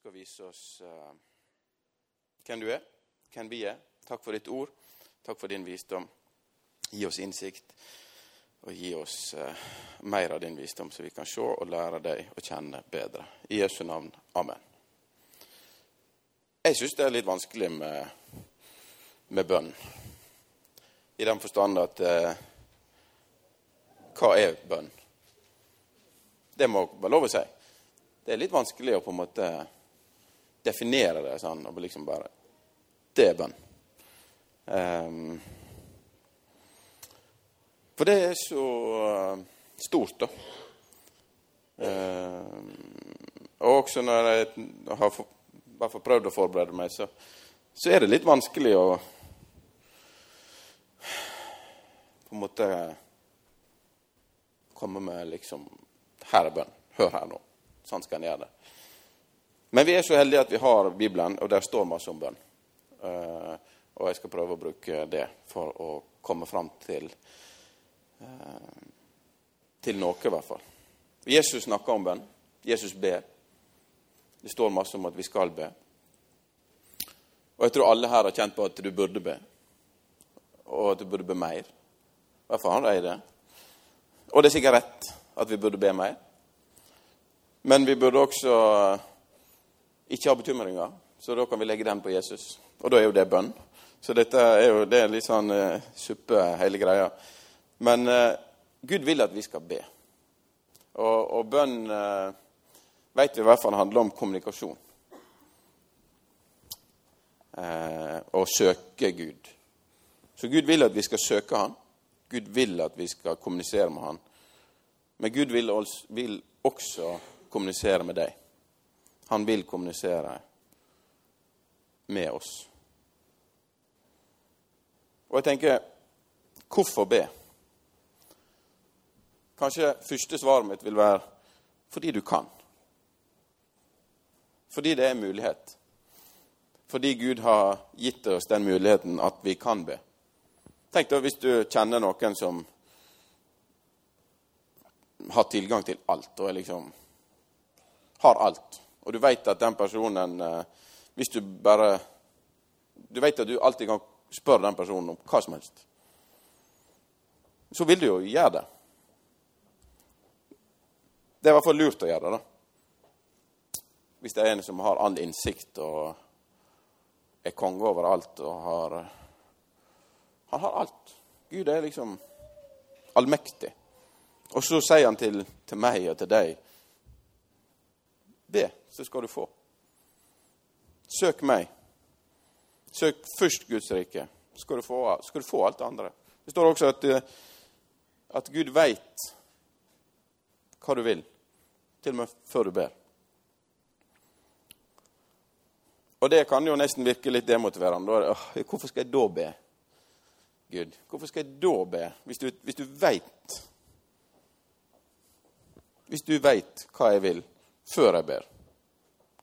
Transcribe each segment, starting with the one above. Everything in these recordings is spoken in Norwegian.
skal vise oss uh, hvem du er, hvem vi er. Takk for ditt ord. Takk for din visdom. Gi oss innsikt, og gi oss uh, mer av din visdom, så vi kan se og lære deg å kjenne bedre. I Jesu navn. Amen. Jeg syns det er litt vanskelig med, med bønn, i den forstand at uh, Hva er bønn? Det må være lov å si det er litt vanskelig å på en måte definere det sånn og liksom bare Det er bønn. Um, for det er så uh, stort, da. Um, og også når jeg har for, fall prøvd å forberede meg, så, så er det litt vanskelig å på en måte komme med liksom Her er bønn. Hør her nå. Sånn skal en gjøre det. Men vi er så heldige at vi har Bibelen, og der står masse om bønn. Uh, og jeg skal prøve å bruke det for å komme fram til uh, til noe, i hvert fall. Jesus snakker om bønn. Jesus ber. Det står masse om at vi skal be. Og jeg tror alle her har kjent på at du burde be, og at du burde be mer. I hvert fall har de det. Og det er sikkert rett at vi burde be mer. Men vi burde også ikke har bekymringer, så da kan vi legge den på Jesus. Og da er jo det bønn. Så dette er jo det er litt sånn uh, suppe, hele greia. Men uh, Gud vil at vi skal be. Og, og bønn uh, vet vi i hvert fall handler om kommunikasjon. Uh, og søke Gud. Så Gud vil at vi skal søke Han. Gud vil at vi skal kommunisere med Han. Men Gud vil, også kommunisere med deg. Han vil kommunisere med oss. Og jeg tenker hvorfor be? Kanskje første svaret mitt vil være fordi du kan. Fordi det er mulighet. Fordi Gud har gitt oss den muligheten at vi kan be. Tenk deg hvis du kjenner noen som har tilgang til alt og liksom har alt. Og du vet at den personen eh, Hvis du bare Du vet at du alltid kan spørre den personen om hva som helst. Så vil du jo gjøre det. Det er i hvert fall lurt å gjøre det, da. Hvis det er en som har all innsikt og er konge over alt og har Han har alt. Gud er liksom allmektig. Og så sier han til, til meg og til deg Be, så skal du få. Søk meg. Søk først Guds rike, så skal du få, skal du få alt det andre. Det står også at, eh, at Gud veit hva du vil, til og med før du ber. Og det kan jo nesten virke litt demotiverende. Hvorfor skal jeg da be? Gud, hvorfor skal jeg da be, hvis du, hvis du veit Hvis du veit hva jeg vil, før jeg ber.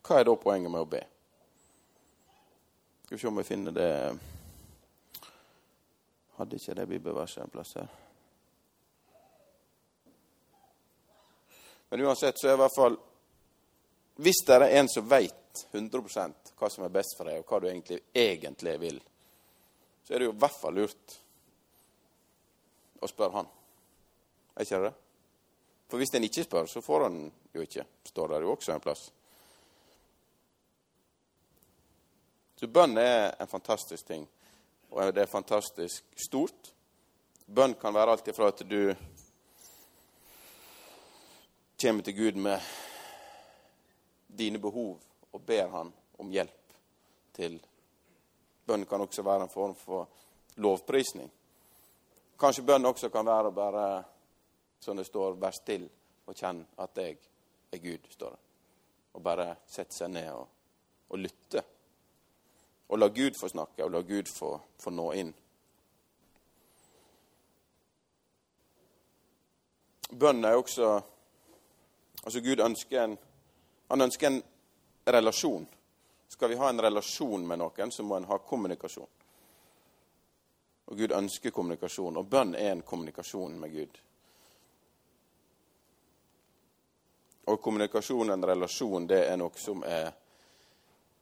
Hva er da poenget med å be? Skal vi se om jeg finner det Hadde ikke det bibelverset en plass her? Men uansett så er i hvert fall Hvis det er en som veit 100% hva som er best for deg, og hva du egentlig, egentlig vil, så er det jo i hvert fall lurt å spørre han. Er ikke det? For hvis en ikke spør, så får en jo ikke. Står der jo også en plass. Så bønn er en fantastisk ting, og det er fantastisk stort. Bønn kan være alt ifra at du kommer til Gud med dine behov og ber Han om hjelp til Bønn kan også være en form for lovprisning. Kanskje bønn også kan være å bare som det står, vær still og kjenn at jeg er Gud, står det. Og bare sette seg ned og, og lytte. Og la Gud få snakke, og la Gud få, få nå inn. Bønn er også Altså, Gud ønsker en Han ønsker en relasjon. Skal vi ha en relasjon med noen, så må en ha kommunikasjon. Og Gud ønsker kommunikasjon, og bønn er en kommunikasjon med Gud. Og kommunikasjon, en relasjon, det er noe som er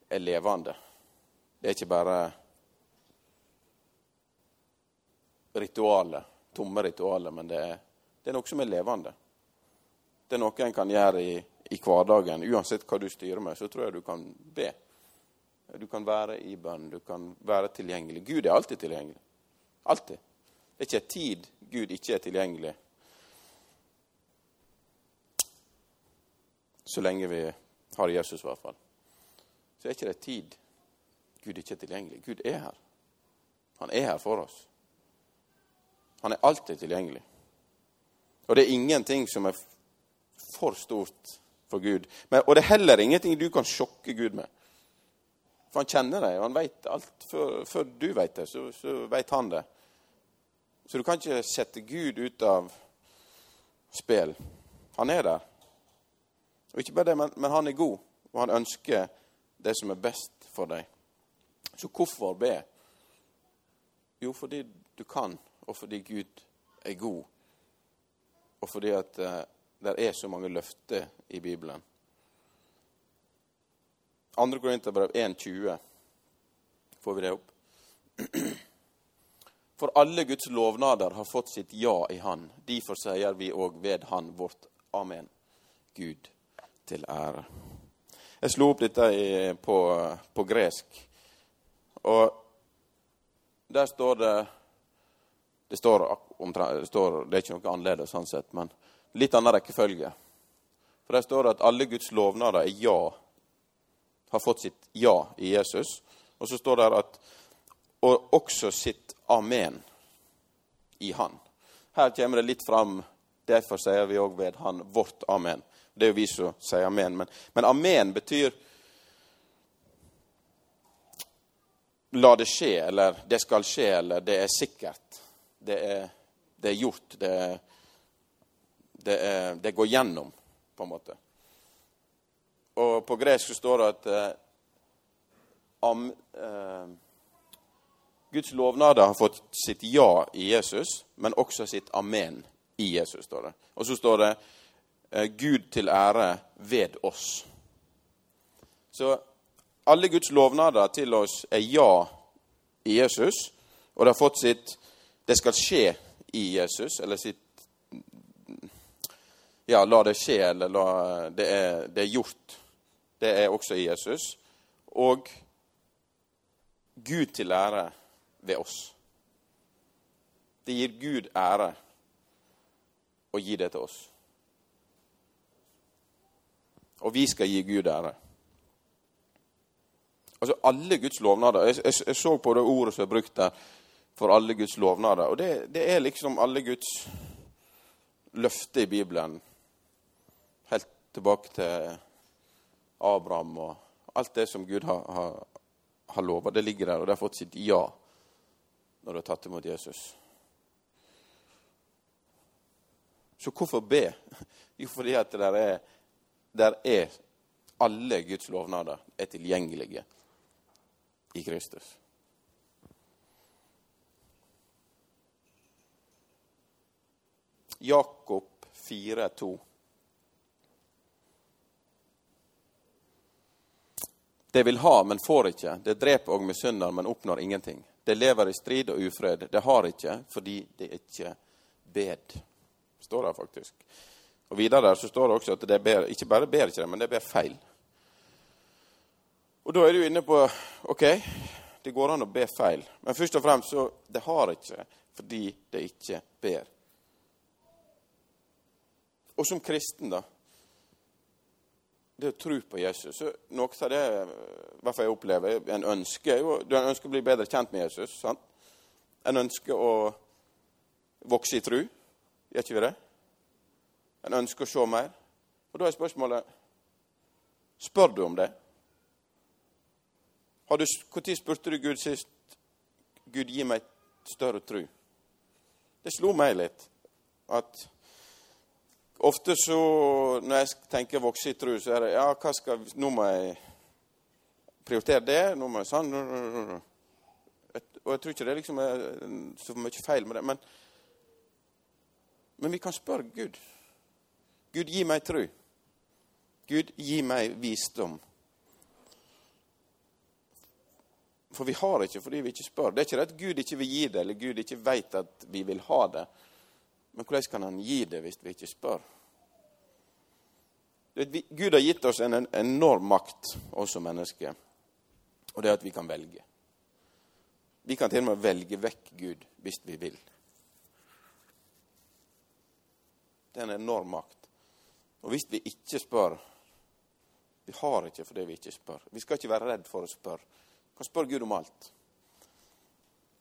er levende. Det er ikke bare ritualer, tomme ritualer, men det er, det er noe som er levende. Det er noe en kan gjøre i, i hverdagen. Uansett hva du styrer med, så tror jeg du kan be. Du kan være i bønn, du kan være tilgjengelig. Gud er alltid tilgjengelig. Alltid. Det er ikke tid Gud ikke er tilgjengelig. Så lenge vi har Jesus, i hvert fall. Så er ikke det tid Gud ikke er tilgjengelig. Gud er her. Han er her for oss. Han er alltid tilgjengelig. Og det er ingenting som er for stort for Gud. Men, og det er heller ingenting du kan sjokke Gud med. For han kjenner deg, og han vet alt. Før, før du vet det, så, så vet han det. Så du kan ikke sette Gud ut av spill. Han er der. Og ikke bare det, men, men han er god, og han ønsker det som er best for deg. Så hvorfor be? Jo, fordi du kan, og fordi Gud er god. Og fordi at uh, det er så mange løfter i Bibelen. 2. Korinterbrev 1,20. Får vi det opp? For alle Guds lovnader har fått sitt ja i Han. Derfor sier vi òg ved Han vårt Amen. Gud til ære. Jeg slo opp dette i, på, på gresk. Og der står det det står, det står, det er ikke noe annerledes sånn sett, men litt annen rekkefølge. For der står det at alle Guds lovnader er ja, har fått sitt ja i Jesus. Og så står det at og også sitt amen i Han. Her kommer det litt fram. Derfor sier vi òg ved Han vårt amen. Det er jo vi som sier amen. Men, men amen betyr la det skje, eller det skal skje, eller det er sikkert. Det er, det er gjort. Det, det, er, det, går gjennom, på en måte. Og på gresk så står det at eh, am, eh, Guds lovnader har fått sitt ja i Jesus, men også sitt amen i Jesus, står det. Og så står det Gud til ære ved oss. Så alle Guds lovnader til oss er ja i Jesus, og det har fått sitt Det skal skje i Jesus, eller sitt Ja, la det skje, eller la Det er, det er gjort. Det er også i Jesus. Og Gud til ære ved oss. Det gir Gud ære å gi det til oss. Og vi skal gi Gud ære. Altså alle Guds lovnader. Jeg, jeg, jeg, så på det ordet som er brukt der for alle Guds lovnader. Og det, det er liksom alle Guds løfter i Bibelen. Helt tilbake til Abraham og alt det som Gud har, har, har lova. Det ligger der, og det har fått sitt ja når du har tatt imot Jesus. Så hvorfor be? Jo, fordi at det der er, der er alle Guds lovnader er tilgjengelige i Kristus. Jakob 4,2. Det vil ha, men får ikke. Det dreper og misunner, men oppnår ingenting. Det lever i strid og ufred. Det har ikke fordi det ikke bed. Står der faktisk. Og Videre der så står det også at det ber, ikke bare ber ikke det, men det ber feil. Og Da er du inne på ok, det går an å be feil. Men først og fremst så det har ikke fordi det ikke ber. Og som kristen, da Det å tro på Jesus så Noe av det hvert fall jeg opplever, en ønsker jo, En ønsker å bli bedre kjent med Jesus. sant? En ønsker å vokse i tro. Gjør ikke vi det? En ønsker å se mer. Og da er spørsmålet Spør du om det? Når spurte du Gud sist Gud, gi meg større tru? Det slo meg litt at ofte så når jeg tenker vokse i tru, så er det ja, hva skal, nå må jeg prioritere det. nå må jeg sånn, Og jeg tror ikke det liksom er så mye feil med det. Men, men vi kan spørre Gud. Gud, gi meg tru. Gud, gi meg visdom. For vi har ikke fordi vi ikke spør. Det er ikke det at Gud ikke vil gi det, eller Gud ikke vet at vi vil ha det. Men hvordan kan han gi det hvis vi ikke spør? Gud har gitt oss en enorm makt, som mennesker, og det er at vi kan velge. Vi kan til og med velge vekk Gud hvis vi vil. Det er en enorm makt. Og hvis vi ikke spør Vi har ikke fordi vi ikke spør. Vi skal ikke være redd for å spørre. Vi kan spørre Gud om alt.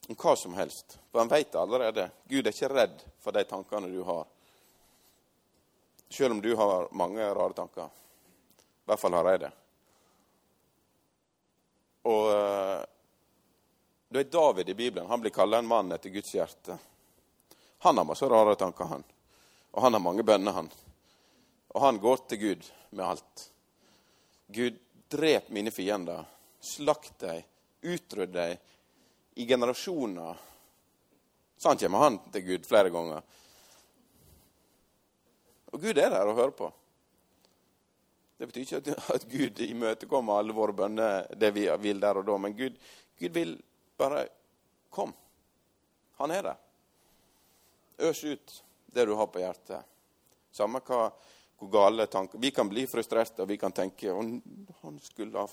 Om hva som helst. For han vet allerede. Gud er ikke redd for de tankene du har. Selv om du har mange rare tanker. I hvert fall har jeg det. Og det er David i Bibelen han blir kalla en mann etter Guds hjerte. Han har masse rare tanker, han. Og han har mange bønner, han. Og han går til Gud med alt. Gud, drep mine fiender. Slakt dem. Utrydd dem i generasjoner. Sånn kommer han til Gud flere ganger. Og Gud er der og hører på. Det betyr ikke at Gud imøtekommer alle våre bønner, det vi vil der og da, men Gud, Gud vil bare Kom. Han er der. Øs ut det du har på hjertet. Samme hva, hvor gale tanker Vi kan bli frustrerte, og vi kan tenke han skulle ha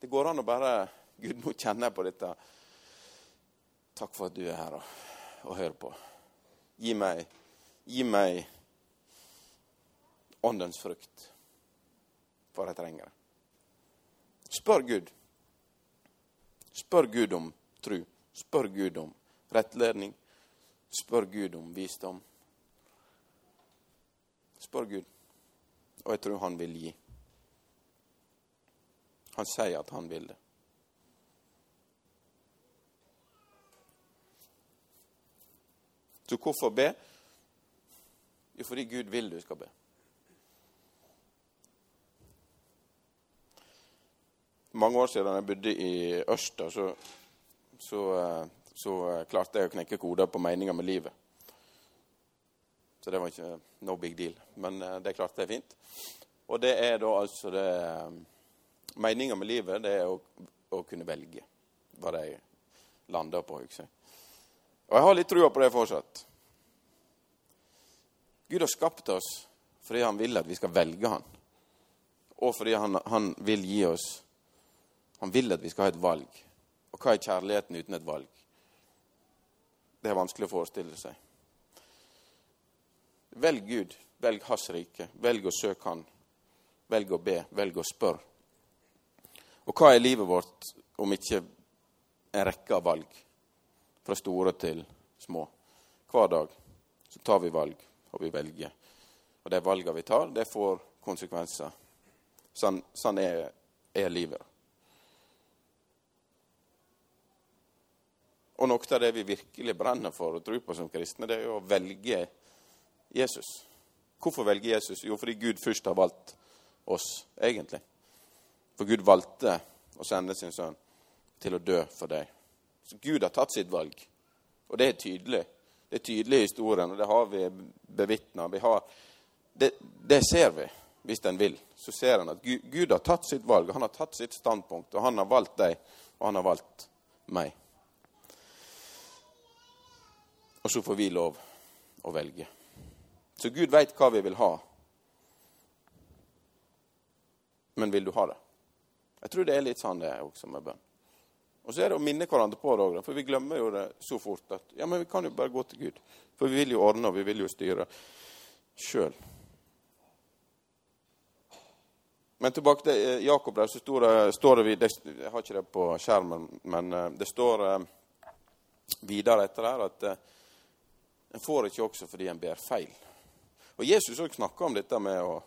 Det går an å bare Gud, nå kjenner jeg på dette. Takk for at du er her og, og hører på. Gi meg, gi meg åndens frukt, for jeg trenger det. Spør Gud. Spør Gud om tru. Spør Gud om rettledning. Spør Gud om visdom. Spør Gud, og jeg tror han vil gi. Han sier at han vil det. Så hvorfor be? Jo, fordi Gud vil du skal be. Mange år siden jeg bodde i Ørsta, så, så eh, så eh, klarte jeg å knekke koder på meninga med livet. Så det var ikke no big deal. Men det er klart det er fint. Og det er da altså det eh, Meninga med livet, det er å, å kunne velge hva de lander på. Ikke? Og jeg har litt trua på det fortsatt. Gud har skapt oss fordi han vil at vi skal velge han. Og fordi han, han vil gi oss Han vil at vi skal ha et valg. Og hva er kjærligheten uten et valg? Det er vanskelig å forestille seg. Velg Gud. Velg Hans rike. Velg å søke Han. Velg å be. Velg å spørre. Og hva er livet vårt om ikke en rekke av valg? Fra store til små. Hver dag så tar vi valg, og vi velger. Og de valgene vi tar, det får konsekvenser. Sånn, sånn er, er livet. Og noe av det vi virkelig brenner for og tror på som kristne, det er å velge Jesus. Hvorfor velge Jesus? Jo, fordi Gud først har valgt oss, egentlig. For Gud valgte å sende sin sønn til å dø for deg. Så Gud har tatt sitt valg, og det er tydelig. Det er tydelig i historien, og det har vi bevitna. Det, det ser vi, hvis en vil. Så ser en at Gud, Gud har tatt sitt valg, han har tatt sitt standpunkt, og han har valgt deg, og han har valgt meg. Og så får vi lov å velge. Så Gud veit hva vi vil ha. Men vil du ha det? Jeg tror det er litt sånn det er også med bønn. Og så er det å minne hverandre på det òg, for vi glemmer jo det så fort at ja, men vi kan jo bare gå til Gud. For vi vil jo ordne, og vi vil jo styre sjøl. Men tilbake til eh, Jakob der, så står det, det Jeg har ikke det på skjermen, men eh, det står eh, videre etter der at en får ikke også fordi en ber feil. Og Jesus òg snakka om dette med å,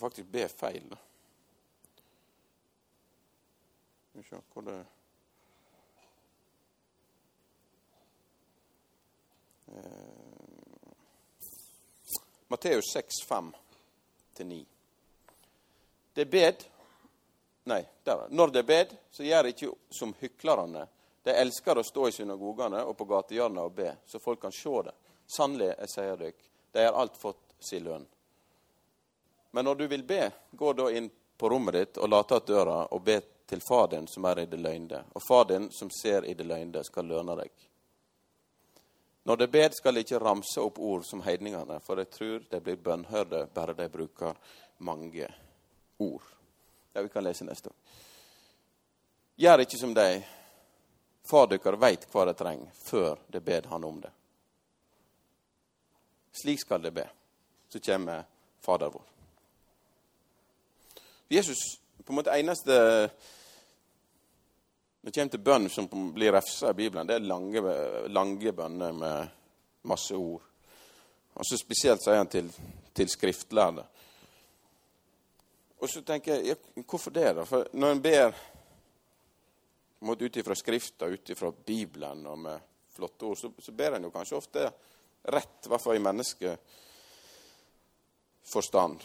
faktisk be feil. Skal hvor det eh, Matteus 6, 5-9. Det er bed Nei, der. Når det er bed, så gjør det ikke som hyklerne de elsker å stå i synagogene og på gatehjørnet og be, så folk kan se det. Sannelig, jeg sier dere, de har alt fått sin lønn. Men når du vil be, gå da inn på rommet ditt og late att døra og be til far din som er i det løgnde, og far din som ser i det løgnde, skal løne deg. Når de ber, skal de ikke ramse opp ord som heidningene, for jeg tror de blir bønnhørte bare de bruker mange ord. Ja, vi kan lese neste. Gjør ikke som de. Far deres veit hva de trenger, før de ber han om det. Slik skal det be. Så kommer Fader vår. Jesus på en måte eneste Når det kommer til bønn som blir refsa i Bibelen, det er lange, lange bønner med masse ord. Og så Spesielt sier han til, til skriftlærde. Og så tenker jeg, hvorfor det, da? For når en ber ut ifra Skrifta, ut ifra Bibelen og med flotte ord, så, så ber en jo kanskje ofte rett, i hvert fall i menneskeforstand.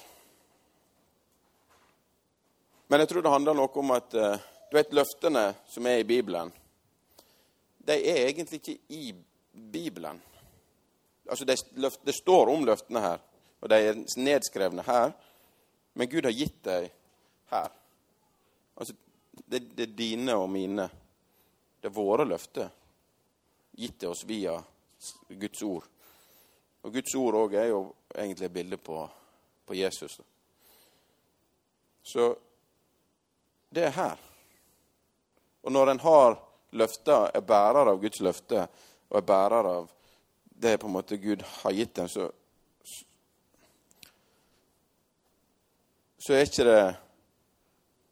Men jeg tror det handler noe om at eh, du vet, løftene som er i Bibelen, de er egentlig ikke i Bibelen. Altså, Det, det står om løftene her, og de er nedskrevne her, men Gud har gitt dem her. Altså, det, det, er dine og mine. Det er våre løfter gitt til oss via Guds ord. Og Guds ord òg er jo egentlig et bilde på, på Jesus. Så det er her. Og når en har løfter, er bærer av Guds løfte og er bærer av det på en måte Gud har gitt en, så, så er ikke det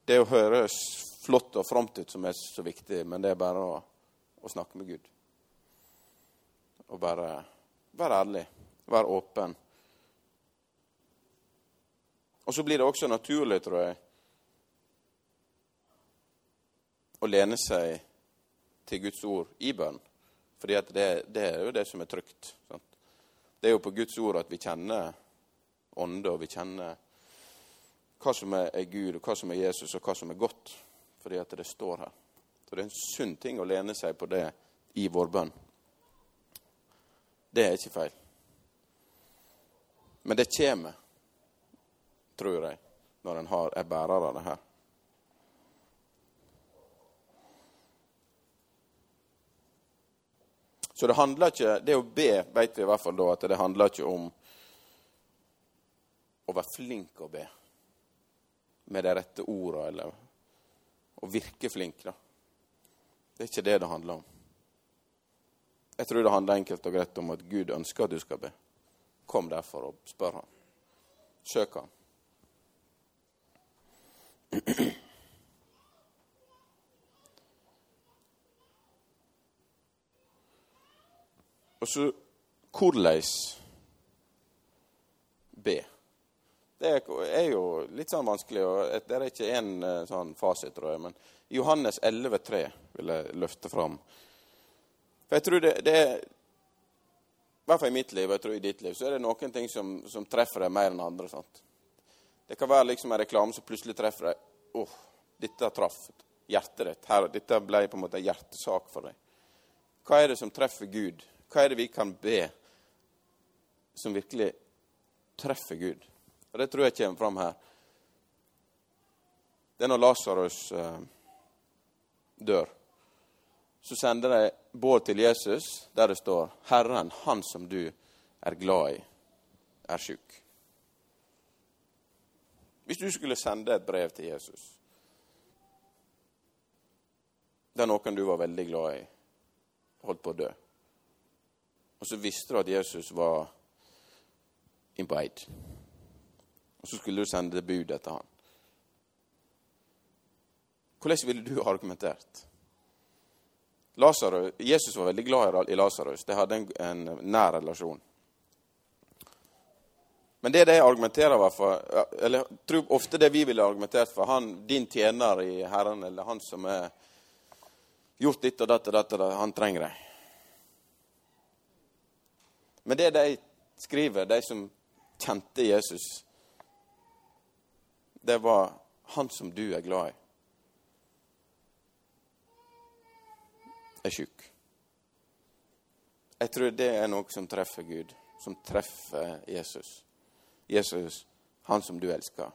det å høres flott og fromt ut som er så viktig, men det er bare å, å snakke med Gud. Og bare være ærlig, være åpen. Og så blir det også naturlig, tror jeg, å lene seg til Guds ord i bønn. Fordi det, det, er jo det som er trygt. Sant? Det er jo på Guds ord at vi kjenner ånde, og vi kjenner hva som er, er Gud, og hva som er Jesus, og hva som er godt. Fordi at det står her. Så det er en sunn ting å lene seg på det i vår bønn. Det er ikke feil. Men det kommer, tror jeg, når en er bærer av det her. Så det handler ikke Det å be vet vi i hvert fall da at det handler ikke om å være flink å be med de rette orda, eller å virke flink. da. Det er ikke det det handler om. Jeg tror det handler enkelt og greit om at Gud ønsker at du skal be. Kom derfor og spør ham. Søk ham. Og så hvordan be. Det er jo litt sånn vanskelig, og det er ikke én eh, sånn fasit, tror jeg. Men Johannes 11,3 vil jeg løfte fram. For jeg tror det, det I hvert fall i mitt liv, og jeg tror i ditt liv, så er det noen ting som, som treffer deg mer enn andre. sant? Det kan være liksom en reklame som plutselig treffer deg. Åh, oh, dette traff hjertet ditt. Her, dette ble på en måte en hjertesak for deg. Hva er det som treffer Gud? Hva er det vi kan be som virkelig treffer Gud? Og Det tror jeg kommer fram her. Det er når Lasarus eh, dør. Så sender de båd til Jesus der det står 'Herren, han som du er glad i, er sjuk'. Hvis du skulle sende et brev til Jesus der noen du var veldig glad i, holdt på å dø og så visste du at Jesus var in Eid. Og så skulle du sende bud etter han. Hvordan ville du argumentert? Lazarus, Jesus var veldig glad i Lasarus. De hadde en, en, nær relasjon. Men det de argumenterer for, eller tror ofte det vi ville argumentert for han, Din tjener i Herren, eller han som er gjort ditt og datt og datt, han trenger deg. Men det de skriver, de som kjente Jesus, det var han som du er glad i, er sjuk. Jeg tror det er noe som treffer Gud, som treffer Jesus. Jesus, han som du elsker,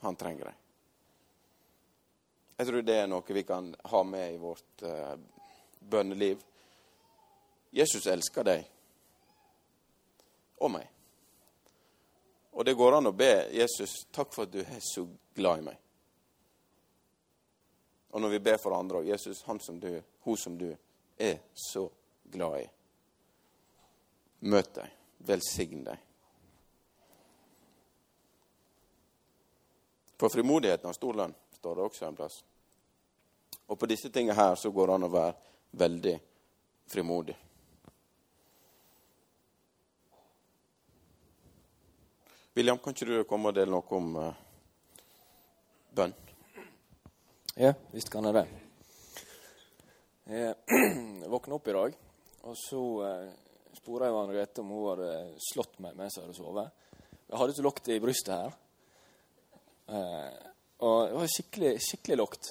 han trenger deg. Jeg tror det er noe vi kan ha med i vårt uh, bønneliv. Jesus elsker deg og meg. Og det går an å be Jesus takk for at du er så glad i meg. Og når vi ber for andre òg Jesus, han som du, hun som du er så glad i. Møt deg. Velsign deg. For frimodigheten av Storland står det også en plass. Og på disse tingene her så går det an å være veldig frimodig. William, kan ikke du komme og dele noe om uh, bønn? Ja, visst kan jeg det. Jeg våkna opp i dag, og så eh, spora jeg Henriette om hun hadde slått meg mens jeg hadde sovet. Jeg hadde ikke lukt i brystet her. Eh, og det var skikkelig, skikkelig lukt.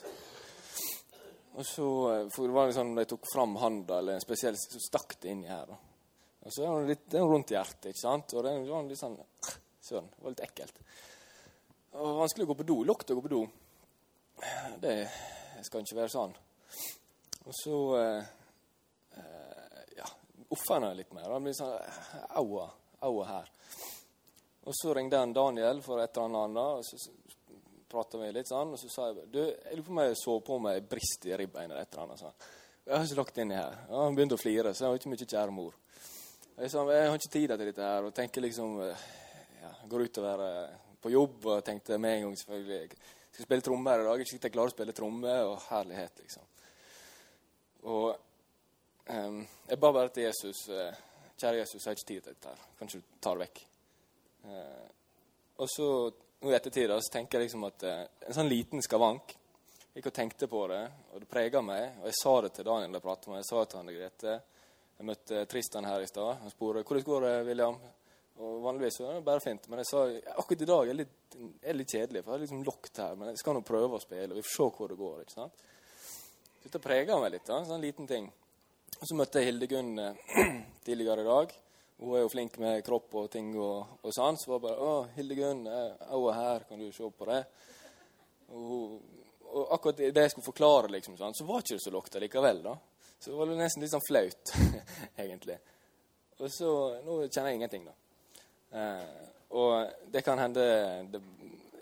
Og så eh, for det var liksom, De tok fram handa, eller en spesiell, så stakk det inni her. Da. Og så er det litt det er rundt hjertet, ikke sant? Og det var litt sånn Søren, det var litt ekkelt. Og vanskelig å gå på do. Lukt å gå på do. Det skal ikke være sånn. Og så eh, eh, ja, offer han litt mer. Han blir sånn aua, aua her. Og så ringte han Daniel for et eller annet, og så prata vi litt sånn. Og så sa jeg du, jeg lurer på om jeg så på meg brist i ribbeinet eller et eller annet. sånn. Jeg har ikke lagt inni her. Og han begynte å flire, så jeg har ikke mye kjære mor. Jeg sa jeg har ikke tid til dette her, og tenker liksom ja, Går utover på jobb og tenkte med en gang selvfølgelig skal spille trommer i dag. Ikke sikkert jeg klarer å spille trommer. Og herlighet, liksom. Og um, jeg ba bare til Jesus uh, Kjære Jesus, jeg har ikke tid til dette. her. Kanskje du tar det vekk. Uh, og så nå i ettertid så tenker jeg liksom at uh, en sånn liten skavank Jeg gikk og tenkte på det, og det prega meg. Og jeg sa det til Daniel jeg pratet med. Jeg sa det til Anne Grete. Jeg møtte Tristan her i stad. Han spurte hvordan går det, William. Og Vanligvis er det bare fint, men jeg sa akkurat i dag er det litt, er litt kjedelig. For jeg har liksom lokt her, men jeg skal nå prøve å spille, og vi får se hvor det går. ikke sant? Dette prega meg litt. sånn liten ting. Og Så møtte jeg Hildegunn eh, tidligere i dag. Hun er jo flink med kropp og ting og, og sånn. Så var det bare 'Å, Hildegunn, er her, kan du se på det?' Og, og akkurat det jeg skulle forklare, liksom, sånn, så var ikke det så lukta likevel. da. Så det var nesten litt sånn flaut, egentlig. Og så Nå kjenner jeg ingenting, da. Eh, og det kan hende det,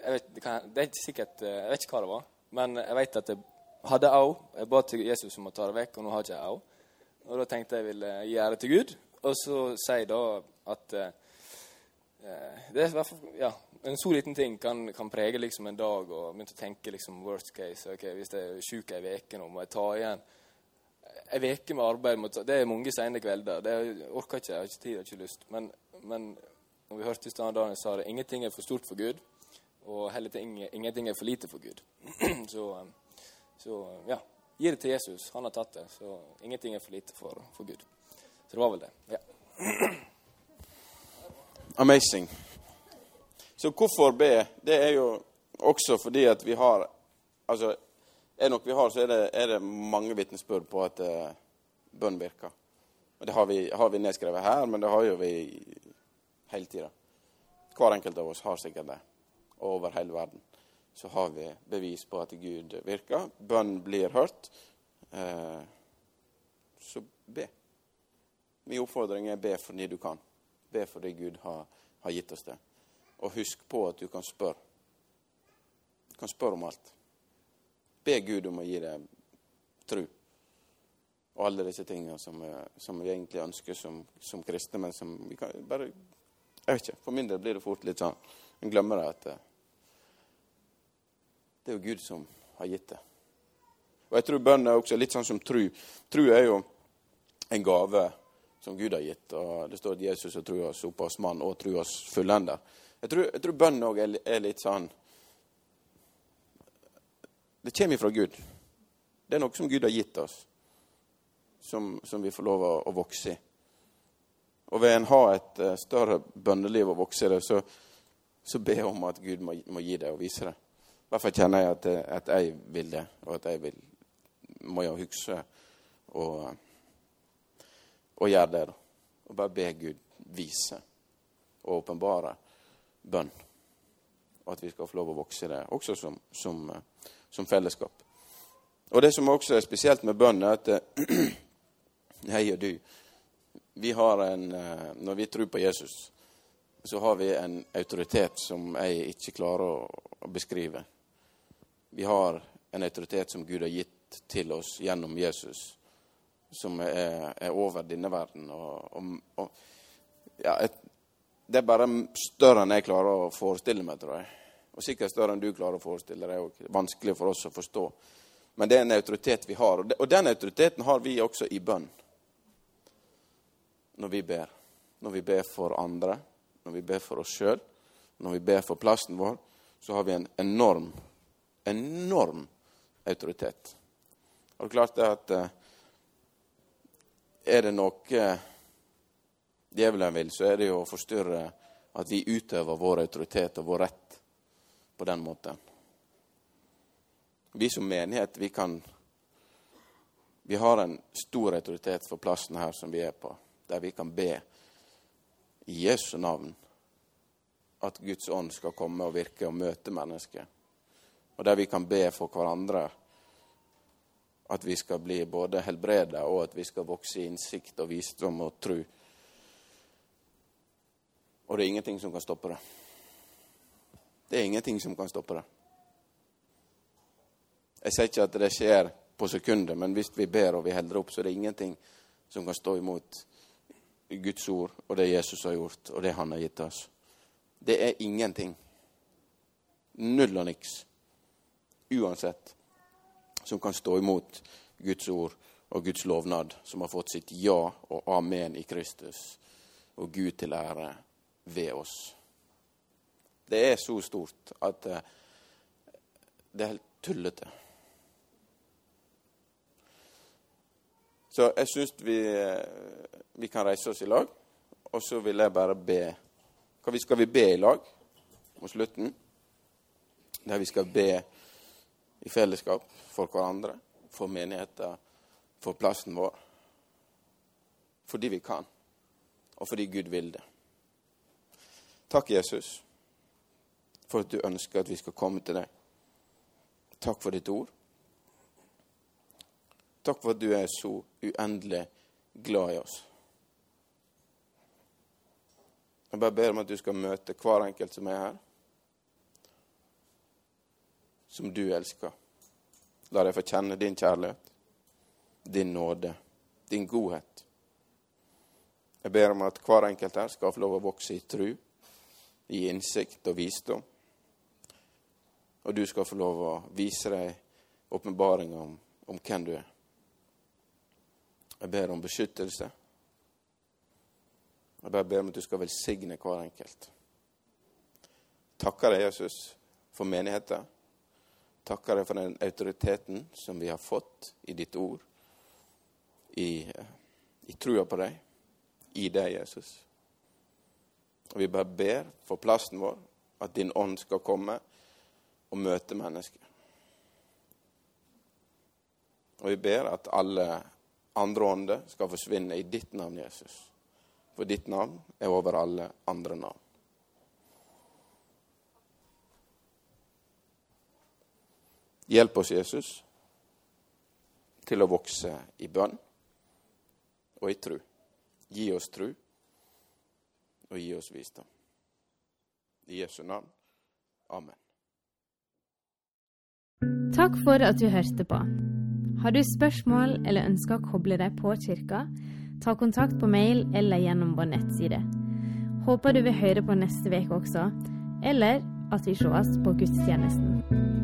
jeg vet, det, kan, det, er ikke sikkert eh, Jeg vet ikke hva det var, men jeg vet at jeg hadde au. Jeg ba til Jesus om å ta det vekk, og nå har jeg ikke au. Og da tenkte jeg jeg ville gi ære til Gud. Og så sier jeg da at eh, det er ja, En så liten ting kan, kan, prege liksom en dag, og begynte å tenke liksom worst case. ok, Hvis jeg er sjuk ei uke nå, må jeg ta igjen ei uke med arbeid. Det er mange sene kvelder. Det orker ikke, jeg har ikke tid, jeg har ikke lyst. Men, men når vi hørte i stad Daniel sa det, ingenting er for stort for Gud, og heller ingenting er for lite for Gud. så, um, så, ja, gi det til Jesus. Han har tatt det. Så ingenting er for lite for, for Gud. Så det var vel det. Ja. Amazing. Så hvorfor be? Det er jo også fordi at vi har Altså, er det noe vi har, så er det, er det mange vitnesbyrd på at uh, bønn virker. Og det har vi, har vi nedskrevet her, men det har jo vi hele tida. Hver enkelt av oss har sikkert det. Over hele verden så har vi bevis på at Gud virker. Bønn blir hørt. Eh, så be. Min oppfordring er be fordi du kan. Be fordi Gud har, har gitt oss det. Og husk på at du kan spørre. Du kan spørre om alt. Be Gud om å gi deg tro. Og alle disse tingene som, som vi egentlig ønsker som, som kristne, men som vi kan bare jeg vet ikke. For min del blir det fort litt sånn En glemmer det at eh, det er jo Gud som har gitt det. Og jeg tror bønn er også litt sånn som tru. Tru er jo en gave som Gud har gitt. og Det står at Jesus er truas opphavsmann og truas fullender. Jeg tror, jeg tror bønn òg er, er, litt sånn Det kommer fra Gud. Det er noe som Gud har gitt oss, som, som vi får lov å, å vokse i. Og vil en ha et uh, større bønneliv og vokse i det, så, så be om at Gud må, må, gi det og vise det. I hvert fall kjenner jeg at, at, jeg vil det, og at jeg vil, må jeg huske og, gjøre det. Og bare be Gud vise og åpenbare bønn. Og at vi skal få lov å vokse i det, også som, som, som fellesskap. Og det som også er spesielt med bønn, er at jeg og du vi har en, eh, Når vi tror på Jesus, så har vi en autoritet som jeg ikke klarer å beskrive. Vi har en autoritet som Gud har gitt til oss gjennom Jesus, som er, er over denne verden. Og, og, og ja, et, det er bare større enn jeg klarer å forestille meg, tror jeg. Og sikkert større enn du klarer å forestille deg. Er vanskelig for oss å forstå. Men det er en autoritet vi har, og den autoriteten har vi også i bønn. Når vi ber. Når vi ber for andre, når vi ber for oss sjøl, når vi ber for plassen vår, så har vi en enorm, enorm autoritet. Og det er klart at eh, Er det noe djevelen vil, så er det jo å forstyrre at vi utøver vår autoritet og vår rett på den måten. Vi som menighet, vi kan Vi har en stor autoritet for plassen her som vi er på, der vi kan be i Jesu navn at Guds ånd skal komme og virke og møte mennesket. Og der vi kan be for hverandre at vi skal bli både helbreda, og at vi skal vokse i innsikt og visdom og tro. Og det er ingenting som kan stoppe det. Det er ingenting som kan stoppe det. Jeg sier ikke at det skjer på sekundet, men hvis vi ber og vi holder opp, så er det ingenting som kan stå imot Guds ord og det Jesus har gjort, og det han har gitt oss. Det er ingenting. Null og niks. Uansett. Som kan stå imot Guds ord og Guds lovnad, som har fått sitt ja og amen i Kristus, og Gud til ære ved oss. Det er så stort at eh, det er helt tullete. Så jeg syns vi, vi, kan reise oss i lag, og så vil jeg bare be. Hva skal vi be i lag mot slutten? Der vi skal be i fellesskap for hverandre, for menigheter, for plassen vår. Fordi vi kan, og fordi Gud vil det. Takk, Jesus, for at du ønsker at vi skal komme til deg. Takk for ditt ord. Takk for at du er så uendelig glad i oss. Jeg bare ber om at du skal møte hver enkelt som er her, som du elsker. La deg få kjenne din kjærlighet, din nåde, din godhet. Jeg ber om at hver enkelt her skal få lov å vokse i tru, i innsikt og visdom. Og du skal få lov å vise deg åpenbaring om, om hvem du er. Jeg ber om beskyttelse. Jeg bare ber om at du skal velsigne hver enkelt. Takker deg, Jesus, for menigheten. Takker deg for den autoriteten som vi har fått i ditt ord, i, i trua på deg, i deg, Jesus. Og vi bare ber for plassen vår, at din ånd skal komme og møte mennesker. Og vi ber at alle andre ånder skal forsvinne i ditt navn, Jesus. For ditt navn er over alle andre navn. Hjelp oss, Jesus, til å vokse i bønn og i tru. Gi oss tru, og gi oss visdom. I Jesu navn. Amen. Takk for at du hørte på. Har du spørsmål eller ønsker å koble deg på kirka, ta kontakt på mail eller gjennom vår nettside. Håper du vil høre på neste uke også, eller at vi sees på gudstjenesten.